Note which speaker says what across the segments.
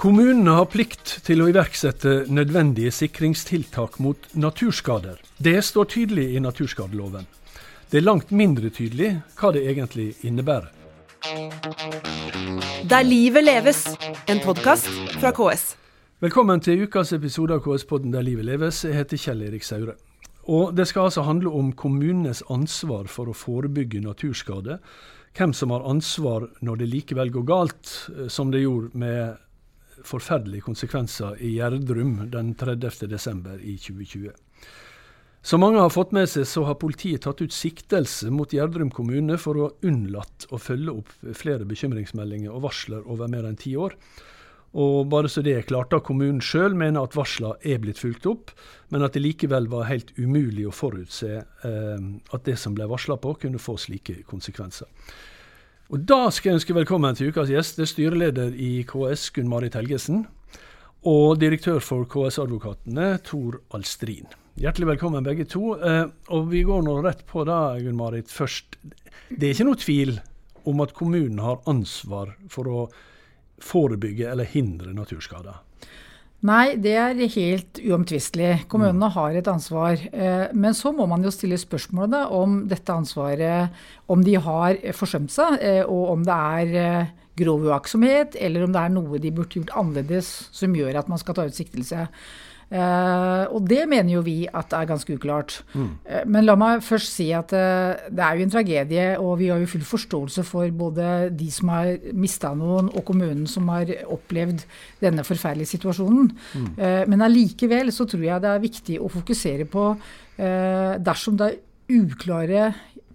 Speaker 1: Kommunene har plikt til å iverksette nødvendige sikringstiltak mot naturskader. Det står tydelig i naturskadeloven. Det er langt mindre tydelig hva det egentlig innebærer.
Speaker 2: Der livet leves, en podkast fra KS.
Speaker 1: Velkommen til ukas episode av KS-podden Der livet leves. Jeg heter Kjell Erik Saure. Og Det skal altså handle om kommunenes ansvar for å forebygge naturskade. Hvem som har ansvar når det likevel går galt, eh, som det gjorde med forferdelige konsekvenser i Gjerdrum den 30.12. i 2020. Som mange har fått med seg, så har politiet tatt ut siktelse mot Gjerdrum kommune for å ha unnlatt å følge opp flere bekymringsmeldinger og varsler over mer enn ti år. Og bare så det er klart, da kommunen sjøl mener at varslene er blitt fulgt opp, men at det likevel var helt umulig å forutse eh, at det som ble varsla på, kunne få slike konsekvenser. Og Da skal jeg ønske velkommen til ukas gjest, det er styreleder i KS, Gunn Marit Helgesen, og direktør for KS-advokatene, Tor Alstrin. Hjertelig velkommen begge to. Eh, og Vi går nå rett på det, Gunn Marit. Først, det er ikke noe tvil om at kommunen har ansvar for å forebygge eller hindre naturskader?
Speaker 3: Nei, det er helt uomtvistelig. Kommunene mm. har et ansvar. Eh, men så må man jo stille spørsmålet om dette ansvaret Om de har forsømt seg, eh, og om det er eh, grov uaktsomhet, eller om det er noe de burde gjort annerledes som gjør at man skal ta ut siktelse. Uh, og det mener jo vi at er ganske uklart. Mm. Uh, men la meg først si at uh, det er jo en tragedie, og vi har jo full forståelse for både de som har mista noen, og kommunen som har opplevd denne forferdelige situasjonen. Mm. men allikevel så tror jeg det er viktig å fokusere på dersom det er uklare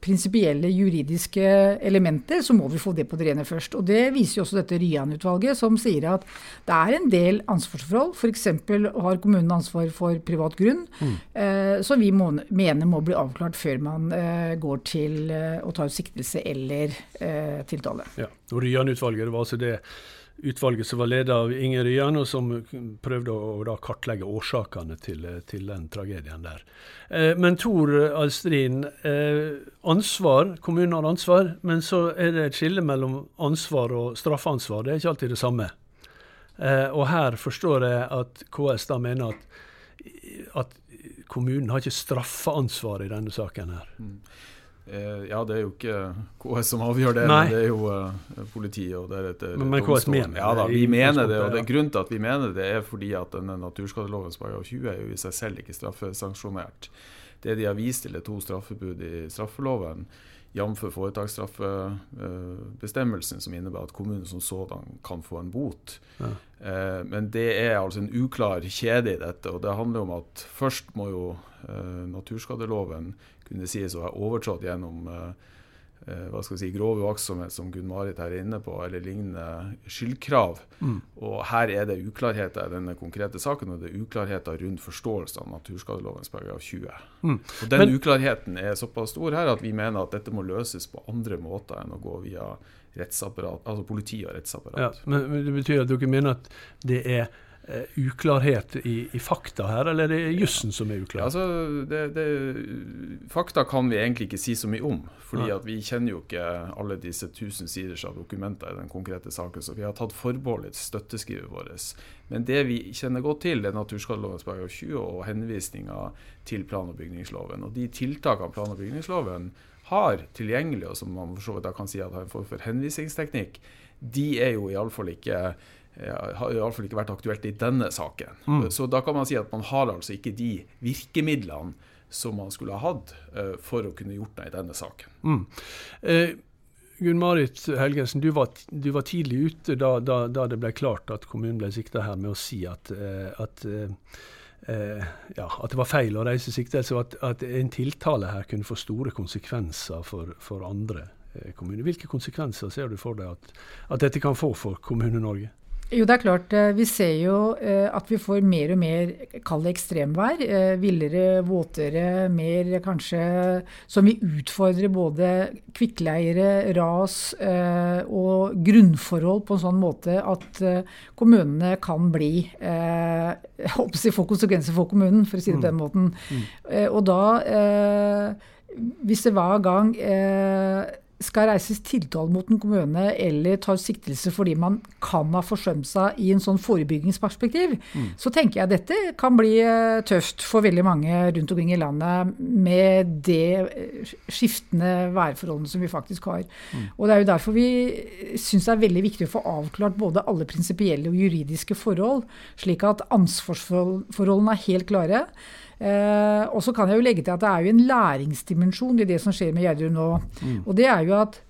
Speaker 3: prinsipielle juridiske elementer, så må vi få det på det rene først. Og Det viser jo også dette Ryan-utvalget, som sier at det er en del ansvarsforhold. F.eks. har kommunen ansvar for privat grunn, mm. eh, som vi må, mener må bli avklart før man eh, går til eh, å ta ut siktelse eller eh, tiltale.
Speaker 1: Ja, og Ryan-utvalget, det var altså det utvalget som var ledet av Inger Ryan, og som prøvde å, kartlegge årsakene til, til, den tragedien der. Eh, men Tor Alstrin, eh, ansvar, kommunen har ansvar, men så er det et skille mellom ansvar og straffeansvar. Det er ikke alltid det samme. Eh, og her forstår jeg at KS da mener at, at kommunen har ikke straffeansvar i denne saken her. Mm.
Speaker 4: Eh, ja, det er jo ikke KS som avgjør det, Nei. men det er jo uh, politiet og deretter
Speaker 1: Men, men KS mener
Speaker 4: ja, da, vi mener det, og det, grunnen til at vi mener det, er fordi at denne naturskadeloven § 20 er jo i seg selv ikke straffesanksjonert. Det de har vist til, er to straffebud i straffeloven, jf. foretaksstraffebestemmelsen, som innebærer at kommunen som sådan kan få en bot. Ja. Uh, men det er altså en uklar kjede i dette, og det handler om at først må jo uh, naturskadeloven kunne sies å ha overtrådt gjennom uh, hva skal vi si, grov uaktsomhet, som Gunn-Marit er inne på, eller lignende skyldkrav. Mm. Og Her er det uklarheter i denne konkrete saken, og det er uklarheter rundt forståelse av naturskadelovens paragraf 20. Mm. Og Den Men, uklarheten er såpass stor her at vi mener at dette må løses på andre måter enn å gå via rettsapparat, altså politi og rettsapparat.
Speaker 1: Ja, men, men Det betyr at dere mener at det er uklarhet i, i, fakta her, eller er det jussen som er uklar?
Speaker 4: Ja, altså, det, det, fakta kan vi egentlig ikke si så mye om. fordi ja. vi kjenner jo ikke alle disse tusen siders av dokumenter i den konkrete saken. Så vi har tatt forbehold i støtteskrivet vårt. Men det vi kjenner godt til, er naturskadeloven § 20 og henvisninga til plan- og bygningsloven. Og de tiltakene plan- og bygningsloven har tilgjengelig, og som man for så vidt kan si at har en form for henvisningsteknikk, de er jo iallfall ikke har iallfall ikke vært aktuelt i denne saken. Mm. Så da kan man si at man har altså ikke de virkemidlene som man skulle ha hatt uh, for å kunne gjort det i denne saken. Mm.
Speaker 1: Eh, Gunn-Marit Helgensen, du var, du var, tidlig ute da, da, da, det ble klart at kommunen ble sikta her med å si at, uh, at, ja, at, det var feil å reise siktelse, og at, at, en tiltale her kunne få store konsekvenser for, for andre kommuner. Hvilke konsekvenser ser du for deg at, at dette kan få for Kommune-Norge?
Speaker 3: Jo, det er klart. Eh, vi ser jo eh, at vi får mer og mer kald ekstremvær. Eh, villere, våtere, mer kanskje som vi utfordrer både kvikkleire, ras og grunnforhold på en sånn måte at kommunene kan bli håper å få konsekvenser for kommunen, for å si det på den mm. måten. Mm. Og da, hvis det hver gang skal reises tiltale mot en kommune eller tar siktelse fordi man kan ha forsømt seg i en sånn forebyggingsperspektiv, mm. så tenker jeg dette kan bli eh, tøft for veldig mange rundt omkring i landet med det eh, skiftende værforholdene som vi faktisk har. Mm. Og Det er jo derfor vi syns det er veldig viktig å få avklart både alle prinsipielle og juridiske forhold, slik at ansvarsforholdene er helt klare. Eh, og så kan jeg jo legge til at det er jo en læringsdimensjon i det som skjer med Gjerdrum nå. Mm. Og det er jo at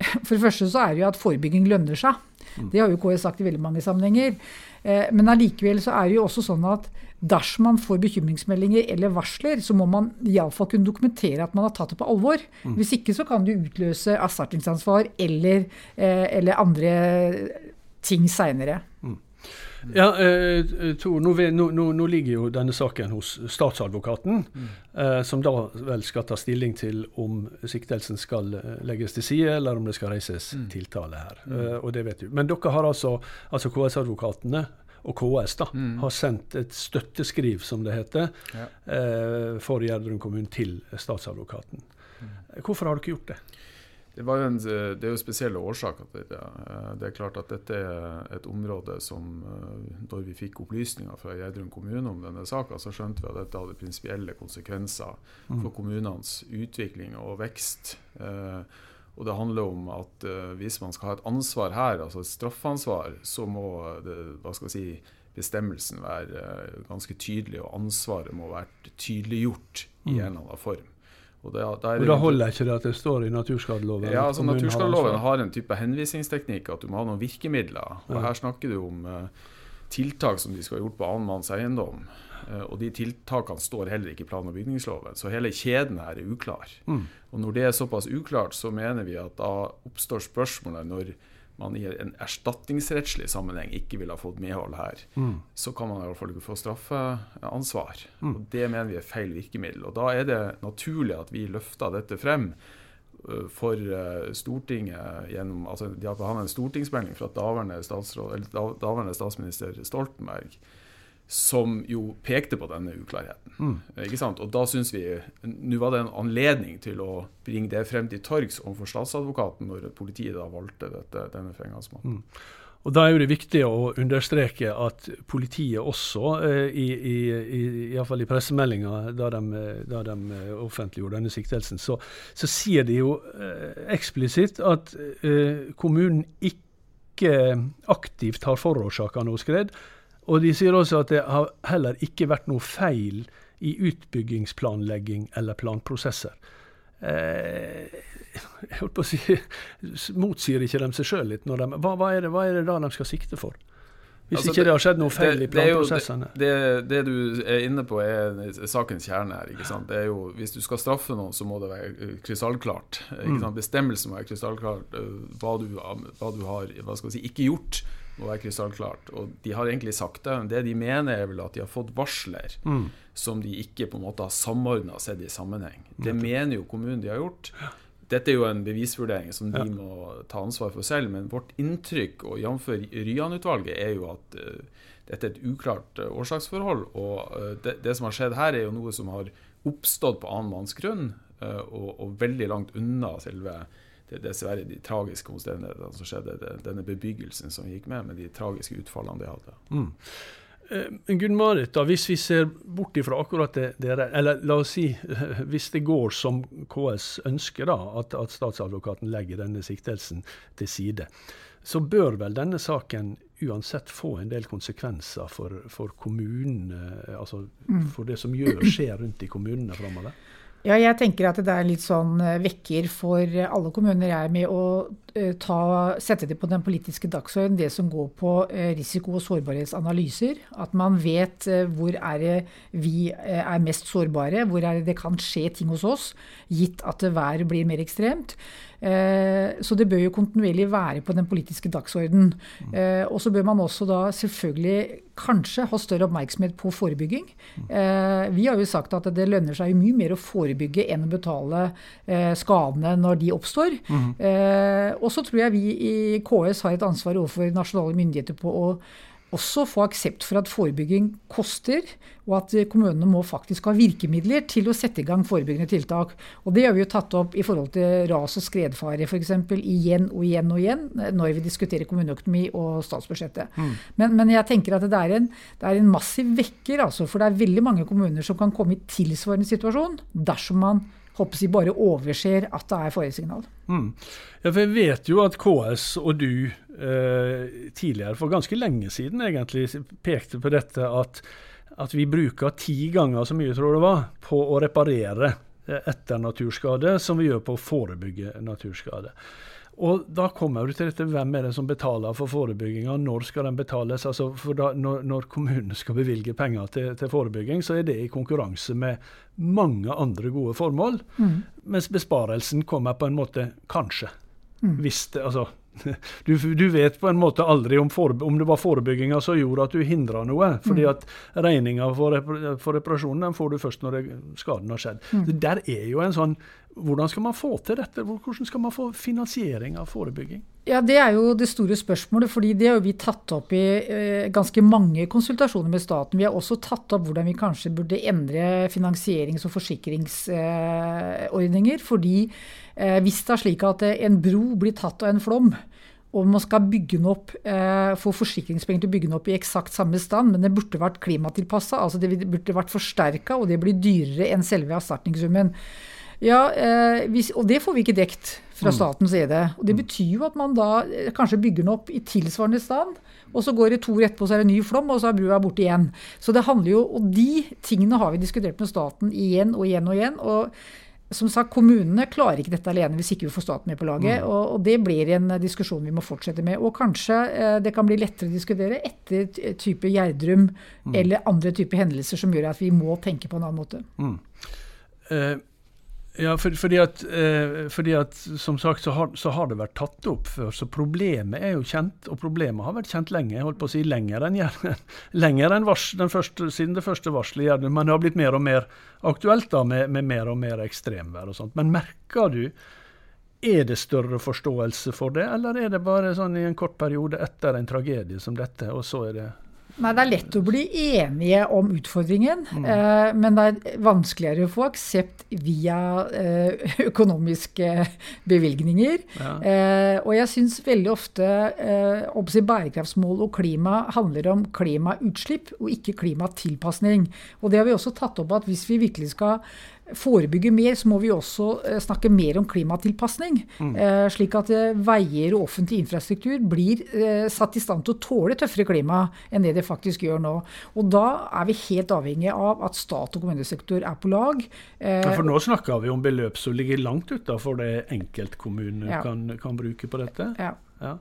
Speaker 3: For det første så er det jo at forebygging lønner seg. Mm. Det har jo KS sagt i veldig mange sammenhenger. Eh, men allikevel så er det jo også sånn at dersom man får bekymringsmeldinger eller varsler, så må man iallfall kunne dokumentere at man har tatt det på alvor. Mm. Hvis ikke så kan du utløse erstatningsansvar eller, eh, eller andre ting seinere.
Speaker 1: Ja, eh, Tor, nå, nå, nå, ligger jo denne saken hos statsadvokaten, mm. eh, som da vel skal ta stilling til om siktelsen skal eh, legges til side, eller om det skal reises mm. tiltale her. Mm. Eh, og det vet du. Men dere har altså, altså KS-advokatene og KS da, mm. har sendt et støtteskriv, som det heter, ja. eh, for Gjerdrum kommune til statsadvokaten. Mm. Hvorfor har dere gjort det?
Speaker 4: Det, en, det, er jo spesielle årsaker til det. Eh, det er klart at dette er et område som eh, vi fikk opplysninger fra Gjerdrum kommune om denne saka, så skjønte vi at dette hadde prinsipielle konsekvenser mm. for kommunenes utvikling og vekst. Eh, og det handler om at hvis man skal ha et ansvar her, altså et straffansvar, så må det, hva skal jeg si, bestemmelsen være ganske tydelig, og ansvaret må være tydeliggjort i mm. en eller annen form.
Speaker 1: Og, det, da, og da holder ikke det at det står i naturskadeloven?
Speaker 4: Ja, altså Naturskadeloven har en type henvisningsteknikk, at du må ha noen virkemidler. Og ja. Her snakker du om uh, tiltak som de skal ha gjort på annen manns eiendom. Uh, og de tiltakene står heller ikke i plan- og bygningsloven. Så hele kjeden her er uklar. Mm. Og når det er såpass uklart, så mener vi at da oppstår spørsmålet når man i en erstatningsrettslig sammenheng ikke ville ha fått medhold her, mm. så kan man i hvert fall ikke få straffeansvar. Mm. Og Det mener vi er feil virkemiddel. Og Da er det naturlig at vi løfter dette frem for Stortinget gjennom altså De har behandlet en stortingsmelding fra daværende, daværende statsminister Stoltenberg som jo pekte på denne uklarheten. Mm. Ikke sant? Og da syns vi Nå var det en anledning til å bringe det frem til torgs overfor statsadvokaten, når politiet da valgte dette, denne fremgangsmåten. Mm.
Speaker 1: Og Da er jo det viktig å understreke at politiet også, eh, i, i, i, i, i pressemeldinga da da de offentliggjorde denne siktelsen, så, så, sier de jo eh, eksplisitt at eh, kommunen ikke aktivt har forårsaka noe skred og de sier også at det har heller ikke vært noe feil i utbyggingsplanlegging eller planprosesser. Eh, jeg holdt på å si, Motsier ikke de seg sjøl litt? Når de, hva, hva, er det, hva, er det, da de skal sikte for? Hvis altså, ikke det har skjedd noe feil det, i planprosessene?
Speaker 4: Det, det, du er inne på, er sakens kjerne her. ikke sant? Det er jo, Hvis du skal straffe noen, så må det være eh, krystallklart. Mm. Bestemmelsen må være krystallklart. Eh, hva du, hva du har hva skal vi si, ikke gjort må være krystallklart. Og de har egentlig sagt det. Det de mener, er vel at de har fått varsler mm. som de ikke på en måte har samordna sett i sammenheng. Det mener jo kommunen de har gjort. Dette er jo en bevisvurdering som de ja. må ta ansvar for selv, men vårt inntrykk, og jf. Ryan-utvalget, er jo at uh, dette er et uklart uh, årsaksforhold. Og uh, det, det, som har skjedd her, er jo noe som har oppstått på annen manns grunn, og, og, veldig langt unna selve det er dessverre de tragiske omstendighetene som skjedde, denne bebyggelsen som gikk med, med de tragiske utfallene det hadde. Mm.
Speaker 1: Eh, Gunn-Marit, hvis vi ser bort ifra akkurat det, dere eller la oss si hvis det går som KS ønsker, da, at, at statsadvokaten legger denne siktelsen til side, så bør vel denne saken uansett få en del konsekvenser for, for kommunene, altså mm. for det som gjør skjer rundt i kommunene framover?
Speaker 3: Ja, jeg tenker at det er litt sånn eh, vekker for alle kommuner jeg er med eh, ta, sette det på den politiske dagsordenen, det som går på eh, risiko- og sårbarhetsanalyser. At man vet hvor er det vi er mest sårbare, hvor er det det kan skje ting hos oss, gitt at været blir mer ekstremt. Så det bør jo kontinuerlig være på den politiske dagsordenen. Og så bør man også da selvfølgelig kanskje ha større oppmerksomhet på forebygging. Vi har jo sagt at det lønner seg mye mer å forebygge enn å betale eh, skadene når de oppstår. Mm. Og så tror jeg vi i KS har et ansvar overfor nasjonale myndigheter på å også få aksept for at forebygging koster, og at kommunene må faktisk ha virkemidler til å sette i gang forebyggende tiltak. Og Det har vi jo tatt opp i forhold til ras- og skredfare f.eks. igjen og igjen og igjen når vi diskuterer kommuneøkonomi og statsbudsjettet. Mm. Men, men, jeg tenker at det er, en, det er en massiv vekker, altså, for det er veldig mange kommuner som kan komme i tilsvarende situasjon dersom man håper jeg bare overser at det er faresignal. Mm.
Speaker 1: Ja, for jeg vet jo at KS og du eh, tidligere, for ganske lenge siden egentlig, pekte på dette at, at vi bruker ti ganger så mye, tror det var, på å reparere eh, etter naturskade som vi gjør på å forebygge naturskade. Og da kommer du til dette, hvem er det som betaler for forebygginga, når skal den betales? Altså da, når, når, kommunene skal bevilge penger til, til, forebygging, så er det i konkurranse med mange andre gode formål. Mm. Mens besparelsen kommer på en måte kanskje. Mm. Hvis det, altså, du, du, vet på en måte aldri om, for, om det var forebygginga som gjorde at du hindra noe. fordi mm. at regninga for, for, reparasjonen den får du først når det, skaden har skjedd. Mm. Det der er jo en sånn Hvordan skal man få til dette? Hvordan skal man få finansiering av forebygging?
Speaker 3: Ja, Det er jo det store spørsmålet. fordi Det har vi tatt opp i eh, ganske mange konsultasjoner med staten. Vi har også tatt opp hvordan vi kanskje burde endre finansierings- og forsikringsordninger. Eh, fordi eh, hvis det er slik at en bro blir tatt av en flom, og man skal bygge den opp, eh, få forsikringspenger til å bygge den opp i eksakt samme stand, men det burde vært klimatilpassa, altså det burde vært forsterka, og det blir dyrere enn selve erstatningssummen. Ja, eh, hvis, og det får vi ikke dekt fra mm. statens side. Og Det mm. betyr jo at man da eh, kanskje bygger den opp i tilsvarende stand, og så går det to år etterpå, så er det en ny flom, og så er brua borte igjen. Så det handler jo, Og de tingene har vi diskutert med staten igjen og igjen og igjen. og som sagt, Kommunene klarer ikke dette alene hvis ikke vi får staten med på laget. Mm. Og, og, Det blir en diskusjon vi må fortsette med. Og kanskje eh, det kan bli lettere å diskutere etter type Gjerdrum mm. eller andre typer hendelser som gjør at vi må tenke på en annen måte. Mm.
Speaker 1: Eh, ja, for, fordi, at, eh, fordi, at, som sagt så har, så har, det vært tatt opp før. Så problemet er jo kjent, og problemet har vært kjent lenge. Holdt på å si lenger enn, lenger enn vars, første, siden det første varselet. Men det har blitt mer og mer aktuelt da, med, med mer og mer ekstremvær og sånt. Men merker du er det større forståelse for det, eller er det bare sånn i en kort periode etter en tragedie som dette, og så er det
Speaker 3: Nei, Det er lett å bli enige om utfordringen, mm. eh, men det er vanskeligere å få aksept via eh, økonomiske bevilgninger. Ja. Eh, og jeg syns veldig ofte eh, bærekraftsmål og klima handler om klimautslipp og ikke klimatilpasning. Og det har vi også tatt opp at hvis vi virkelig skal forebygge mer, så må vi også eh, snakke mer om klimatilpasning. Mm. Eh, slik at eh, veier og offentlig infrastruktur blir satt i stand til å tåle tøffere klima enn det det faktisk gjør nå. Og da er vi helt avhengig av at stat og kommunesektor er på lag.
Speaker 1: Ja, for nå snakker vi om beløp som ligger langt utafor det enkeltkommuner ja. kan, kan, bruke på dette. Ja. ja.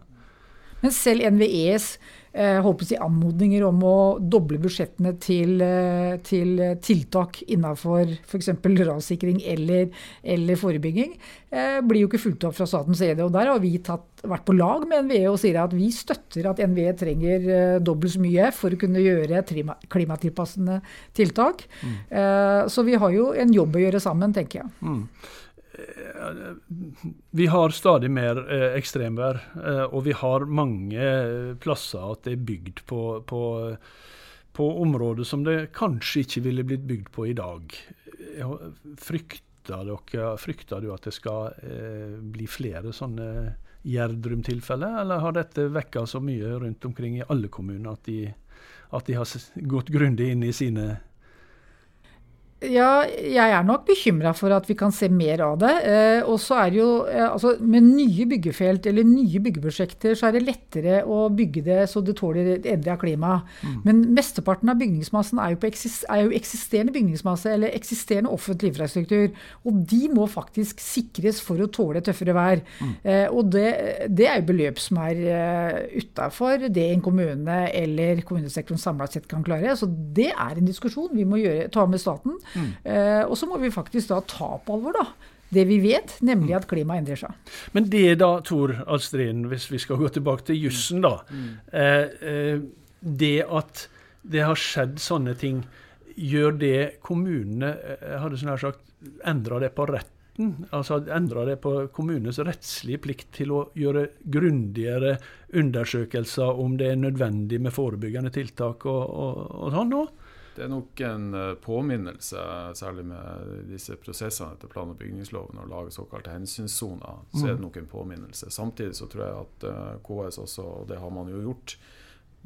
Speaker 3: Men selv NVEs eh, si, anmodninger om å doble budsjettene til, eh, til tiltak innenfor f.eks. rassikring eller, eller forebygging, eh, blir jo ikke fulgt opp fra statens side. Og der har vi tatt, vært på lag med NVE og sier at vi støtter at NVE trenger eh, dobbelt så mye for å kunne gjøre klimatilpassende tiltak. Mm. Eh, så vi har jo en jobb å gjøre sammen, tenker jeg. Mm
Speaker 1: vi har stadig mer eh, ekstremvær, eh, og vi har mange plasser at det er bygd på, på, på, områder som det kanskje ikke ville blitt bygd på i dag. Frykter, dere, frykter du at det skal eh, bli flere sånne Gjerdrum-tilfeller, eller har dette vekka så mye rundt omkring i alle kommuner at de, at de har gått grundig inn i sine
Speaker 3: ja, jeg er nok bekymra for at vi kan se mer av det. Eh, og så er det jo eh, altså Med nye byggefelt eller nye byggeprosjekter så er det lettere å bygge det så det tåler endring av klima. Mm. Men mesteparten av bygningsmassen er jo, eksis, er jo, eksisterende bygningsmasse eller eksisterende offentlig infrastruktur. Og de må faktisk sikres for å tåle tøffere vær. Mm. Eh, og det, det, er jo beløp som er uh, utafor det en kommune eller kommunesektoren samla sett kan klare. Så det er en diskusjon vi må gjøre, ta med staten. Mm. Eh, og så må vi faktisk da ta på alvor da, det vi vet, nemlig at klimaet endrer seg.
Speaker 1: Men det da, Tor Alstrin, hvis vi skal gå tilbake til jussen, da. Mm. Eh, eh, det at det har skjedd sånne ting, gjør det kommunene eh, hadde sånn her sagt, endra det på retten? Altså endre det på kommunenes rettslige plikt til å gjøre grundigere undersøkelser om det er nødvendig med forebyggende tiltak og, og, og sånn nå.
Speaker 4: Det er nok en eh, påminnelse, særlig med disse prosessene etter plan- og bygningsloven, å lage såkalte hensynssoner. Så er det mm. nok en påminnelse. Samtidig så tror jeg at eh, KS også, og det har man jo gjort,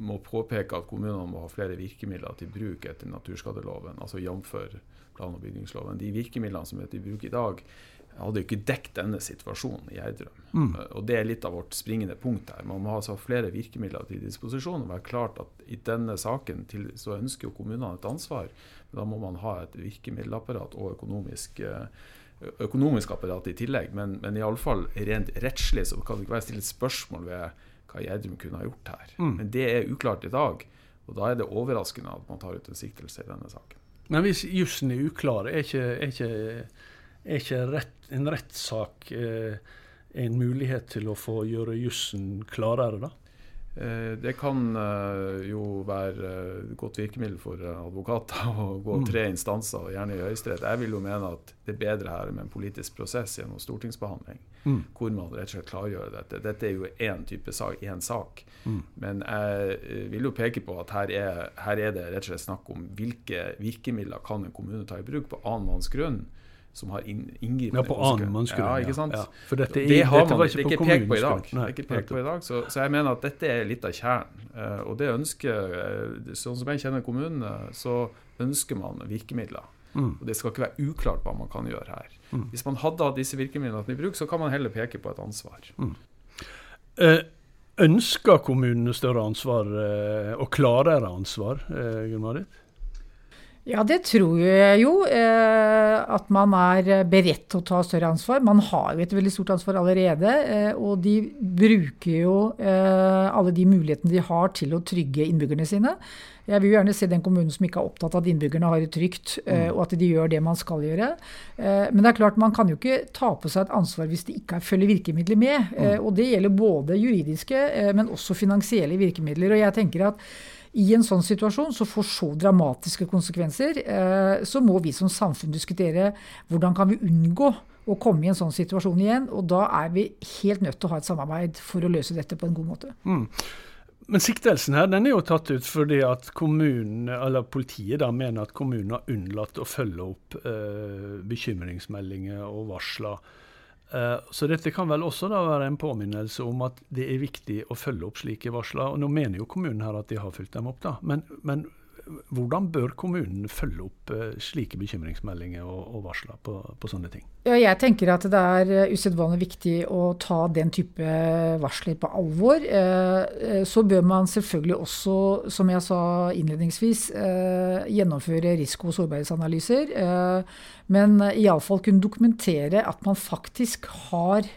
Speaker 4: må påpeke at kommunene må ha flere virkemidler til bruk etter naturskadeloven, altså jf. plan- og bygningsloven. De virkemidlene som er til bruk i dag, hadde jo ikke dekket denne situasjonen i Gjerdrum. Mm. Og Det er litt av vårt springende punkt her. Man må ha flere virkemidler til disposisjon. og være klart at I denne saken til, så ønsker jo kommunene et ansvar. Men da må man ha et virkemiddelapparat og økonomisk, eh, økonomisk apparat i tillegg. Men, men iallfall rent rettslig så kan det ikke være stilt spørsmål ved hva Gjerdrum kunne ha gjort her. Mm. Men det er uklart i dag. Og da er det overraskende at man tar ut en siktelse i denne saken.
Speaker 1: Men hvis jussen er uklar, er ikke, er ikke, er ikke rett, en rettssak eh, en mulighet til å få gjøre jussen klarere, da?
Speaker 4: Eh, det kan eh, jo være et eh, godt virkemiddel for advokater å gå mm. tre instanser, og gjerne i Høyesterett. Jeg vil jo mene at det er bedre her med en politisk prosess gjennom stortingsbehandling, mm. hvor man rett og slett klargjør dette. Dette er jo én type sak, én sak. Mm. Men jeg vil jo peke på at her er, her er, det rett og slett snakk om hvilke virkemidler kan en kommune ta i bruk på annen manns grunn som har inngripende
Speaker 1: Ja, på annen mannsgrunn.
Speaker 4: Ja, ikke sant? Ja.
Speaker 1: For dette, er, det har man,
Speaker 4: dette ikke på i dag. Er ikke pekt på i dag. Så, så, jeg mener at dette er litt av kjernen. Uh, og det ønsker, uh, Sånn som jeg kjenner kommunene, så ønsker man virkemidler. Mm. Og Det skal ikke være uklart hva man kan gjøre her. Mm. Hvis man hadde hatt disse virkemidlene i bruk, så kan man heller peke på et ansvar. Mm.
Speaker 1: Uh, ønsker kommunene større ansvar og klarere ansvar, Gunn Marit?
Speaker 3: Ja, det tror jeg jo. Eh, at man er beredt til å ta større ansvar. Man har jo et veldig stort ansvar allerede. Eh, og de bruker jo eh, alle de mulighetene de har til å trygge innbyggerne sine. Jeg vil jo gjerne se den kommunen som ikke er opptatt av at innbyggerne har det trygt, mm. og at de gjør det man skal gjøre. Men det er klart, man kan jo ikke ta på seg et ansvar hvis det ikke følger virkemidler med. Mm. Og det gjelder både juridiske, men også finansielle virkemidler. Og jeg tenker at i en sånn situasjon som får så dramatiske konsekvenser, eh, så må vi som samfunn diskutere hvordan kan vi unngå å komme i en sånn situasjon igjen. Og da er vi helt nødt til å ha et samarbeid for å løse dette på en god måte. Mm.
Speaker 1: Men siktelsen her den er jo tatt ut fordi at kommunen, eller politiet da, mener at kommunen har unnlatt å følge opp eh, bekymringsmeldinger og varsler så dette kan vel også da være en påminnelse om at det er viktig å følge opp slike varsler. Og nå mener jo kommunen her at de har fulgt dem opp, da. Men, men hvordan bør kommunen følge opp uh, slike bekymringsmeldinger og, og varsler på, på, sånne ting?
Speaker 3: Ja, jeg tenker at det er uh, usedvanlig viktig å ta den type varsler på alvor. Så bør man selvfølgelig også, som jeg sa innledningsvis, gjennomføre risiko- og sårbarhetsanalyser. Men iallfall kunne dokumentere at man faktisk har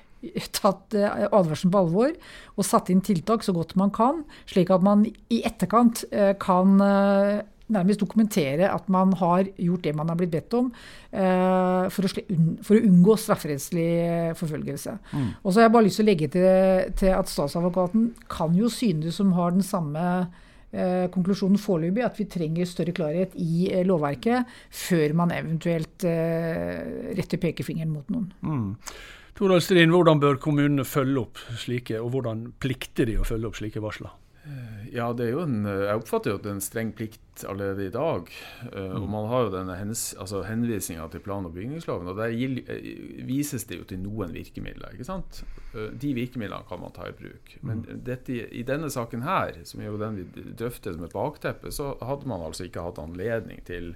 Speaker 3: tatt eh, advarselen på alvor og satt inn tiltak så godt man kan, slik at man i etterkant eh, kan eh, nærmest dokumentere at man har gjort det man har blitt bedt om, for å, unngå strafferettslig forfølgelse. Mm. Og så har jeg bare lyst til å legge til, til at statsadvokaten kan jo synes som har den samme konklusjonen foreløpig, at vi trenger større klarhet i eh, lovverket før man eventuelt eh, retter pekefingeren mot noen. Mm.
Speaker 1: Torald Strin, hvordan bør kommunene følge opp slike, og hvordan plikter de å følge opp slike varsler?
Speaker 4: Eh, ja, det er jo en, Jeg oppfatter jo at det er en streng plikt allerede i dag. Eh, mm. Og man har jo denne hens, altså henvisninga til plan- og bygningsloven. og Der gil, vises det jo til noen virkemidler. ikke sant? De virkemidlene kan man ta i bruk. Men mm. dette, i denne saken her, som er jo den vi drøfter som et bakteppe, så hadde man altså ikke hatt anledning til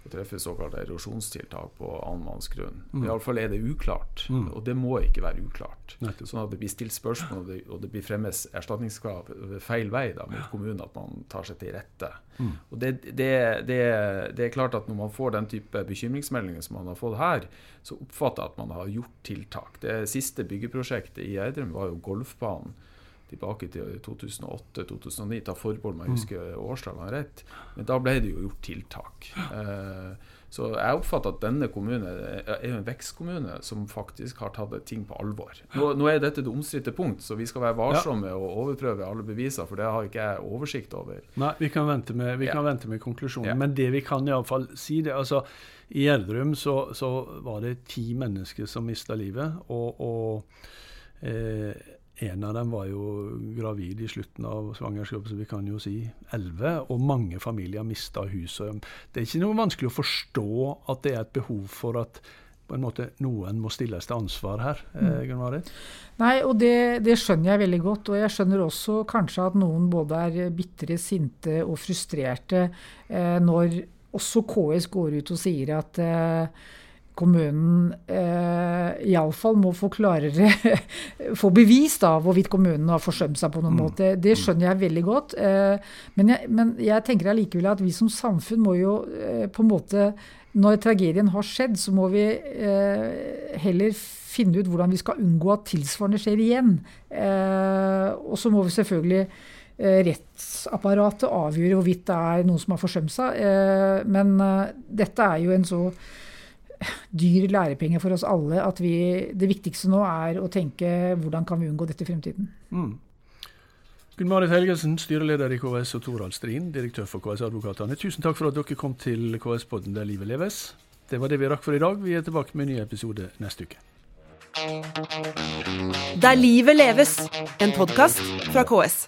Speaker 4: å treffe såkalte erosjonstiltak på annen manns grunn. Mm. Iallfall er det uklart, mm. og det må ikke være uklart. Nettopp. Sånn at det blir stilt spørsmål, og det, og det blir fremmes erstatningskrav feil vei da, mot kommunen, at man tar seg til rette. Mm. Og det, det, det, det, er klart at Når man får den type bekymringsmeldinger som man har fått her, så oppfatter jeg at man har gjort tiltak. Det siste byggeprosjektet i Eidrum var jo golfbanen tilbake til 2008-2009. Ta forbehold om jeg mm. husker årstallene rett. Men da ble det jo gjort tiltak. Eh, Så jeg oppfatter at denne kommunen er en vekstkommune som faktisk har tatt ting på alvor. Nå, nå er dette det omstridte punkt, så vi skal være varsomme og overprøve alle beviser, for det har ikke jeg oversikt over.
Speaker 1: Nei, vi kan vente med, vi med konklusjonen. Ja. Men det vi kan iallfall si, det altså i Gjerdrum så, så, var det ti mennesker som mista livet. Og, og eh, en av dem var jo gravid i slutten av svangerskapet, så vi kan jo si elleve. Og mange familier mista huset. Det er ikke noe vanskelig å forstå at det er et behov for at på en måte noen må stilles til ansvar her. Eh, mm.
Speaker 3: Nei, og det, det, skjønner jeg veldig godt. Og jeg skjønner også kanskje at noen både er bitre, sinte og frustrerte eh, når også KS går ut og sier at eh, kommunen eh, iallfall må få klarere få bevis da, hvorvidt kommunen har forsømt seg på noen mm. måte. Det skjønner jeg veldig godt. Eh, men, jeg, men, jeg, tenker allikevel at vi som samfunn må jo eh, på en måte Når tragedien har skjedd, så må vi eh, heller finne ut hvordan vi skal unngå at tilsvarende skjer igjen. Eh, og så må vi selvfølgelig eh, rettsapparatet avgjøre hvorvidt det er noen som har forsømt seg. Men dette er jo en så dyr lærepenge for oss alle at vi, det viktigste nå er å tenke hvordan kan vi unngå dette i fremtiden. Mm.
Speaker 1: Gunn-Marit Helgesen, styreleder i KS, og Torald Strin, direktør for KS-advokatene. Tusen takk for at dere kom til KS-podden Der livet leves. Det var det vi rakk for i dag. Vi er tilbake med en ny episode neste uke.
Speaker 2: Der livet leves, en podkast fra KS.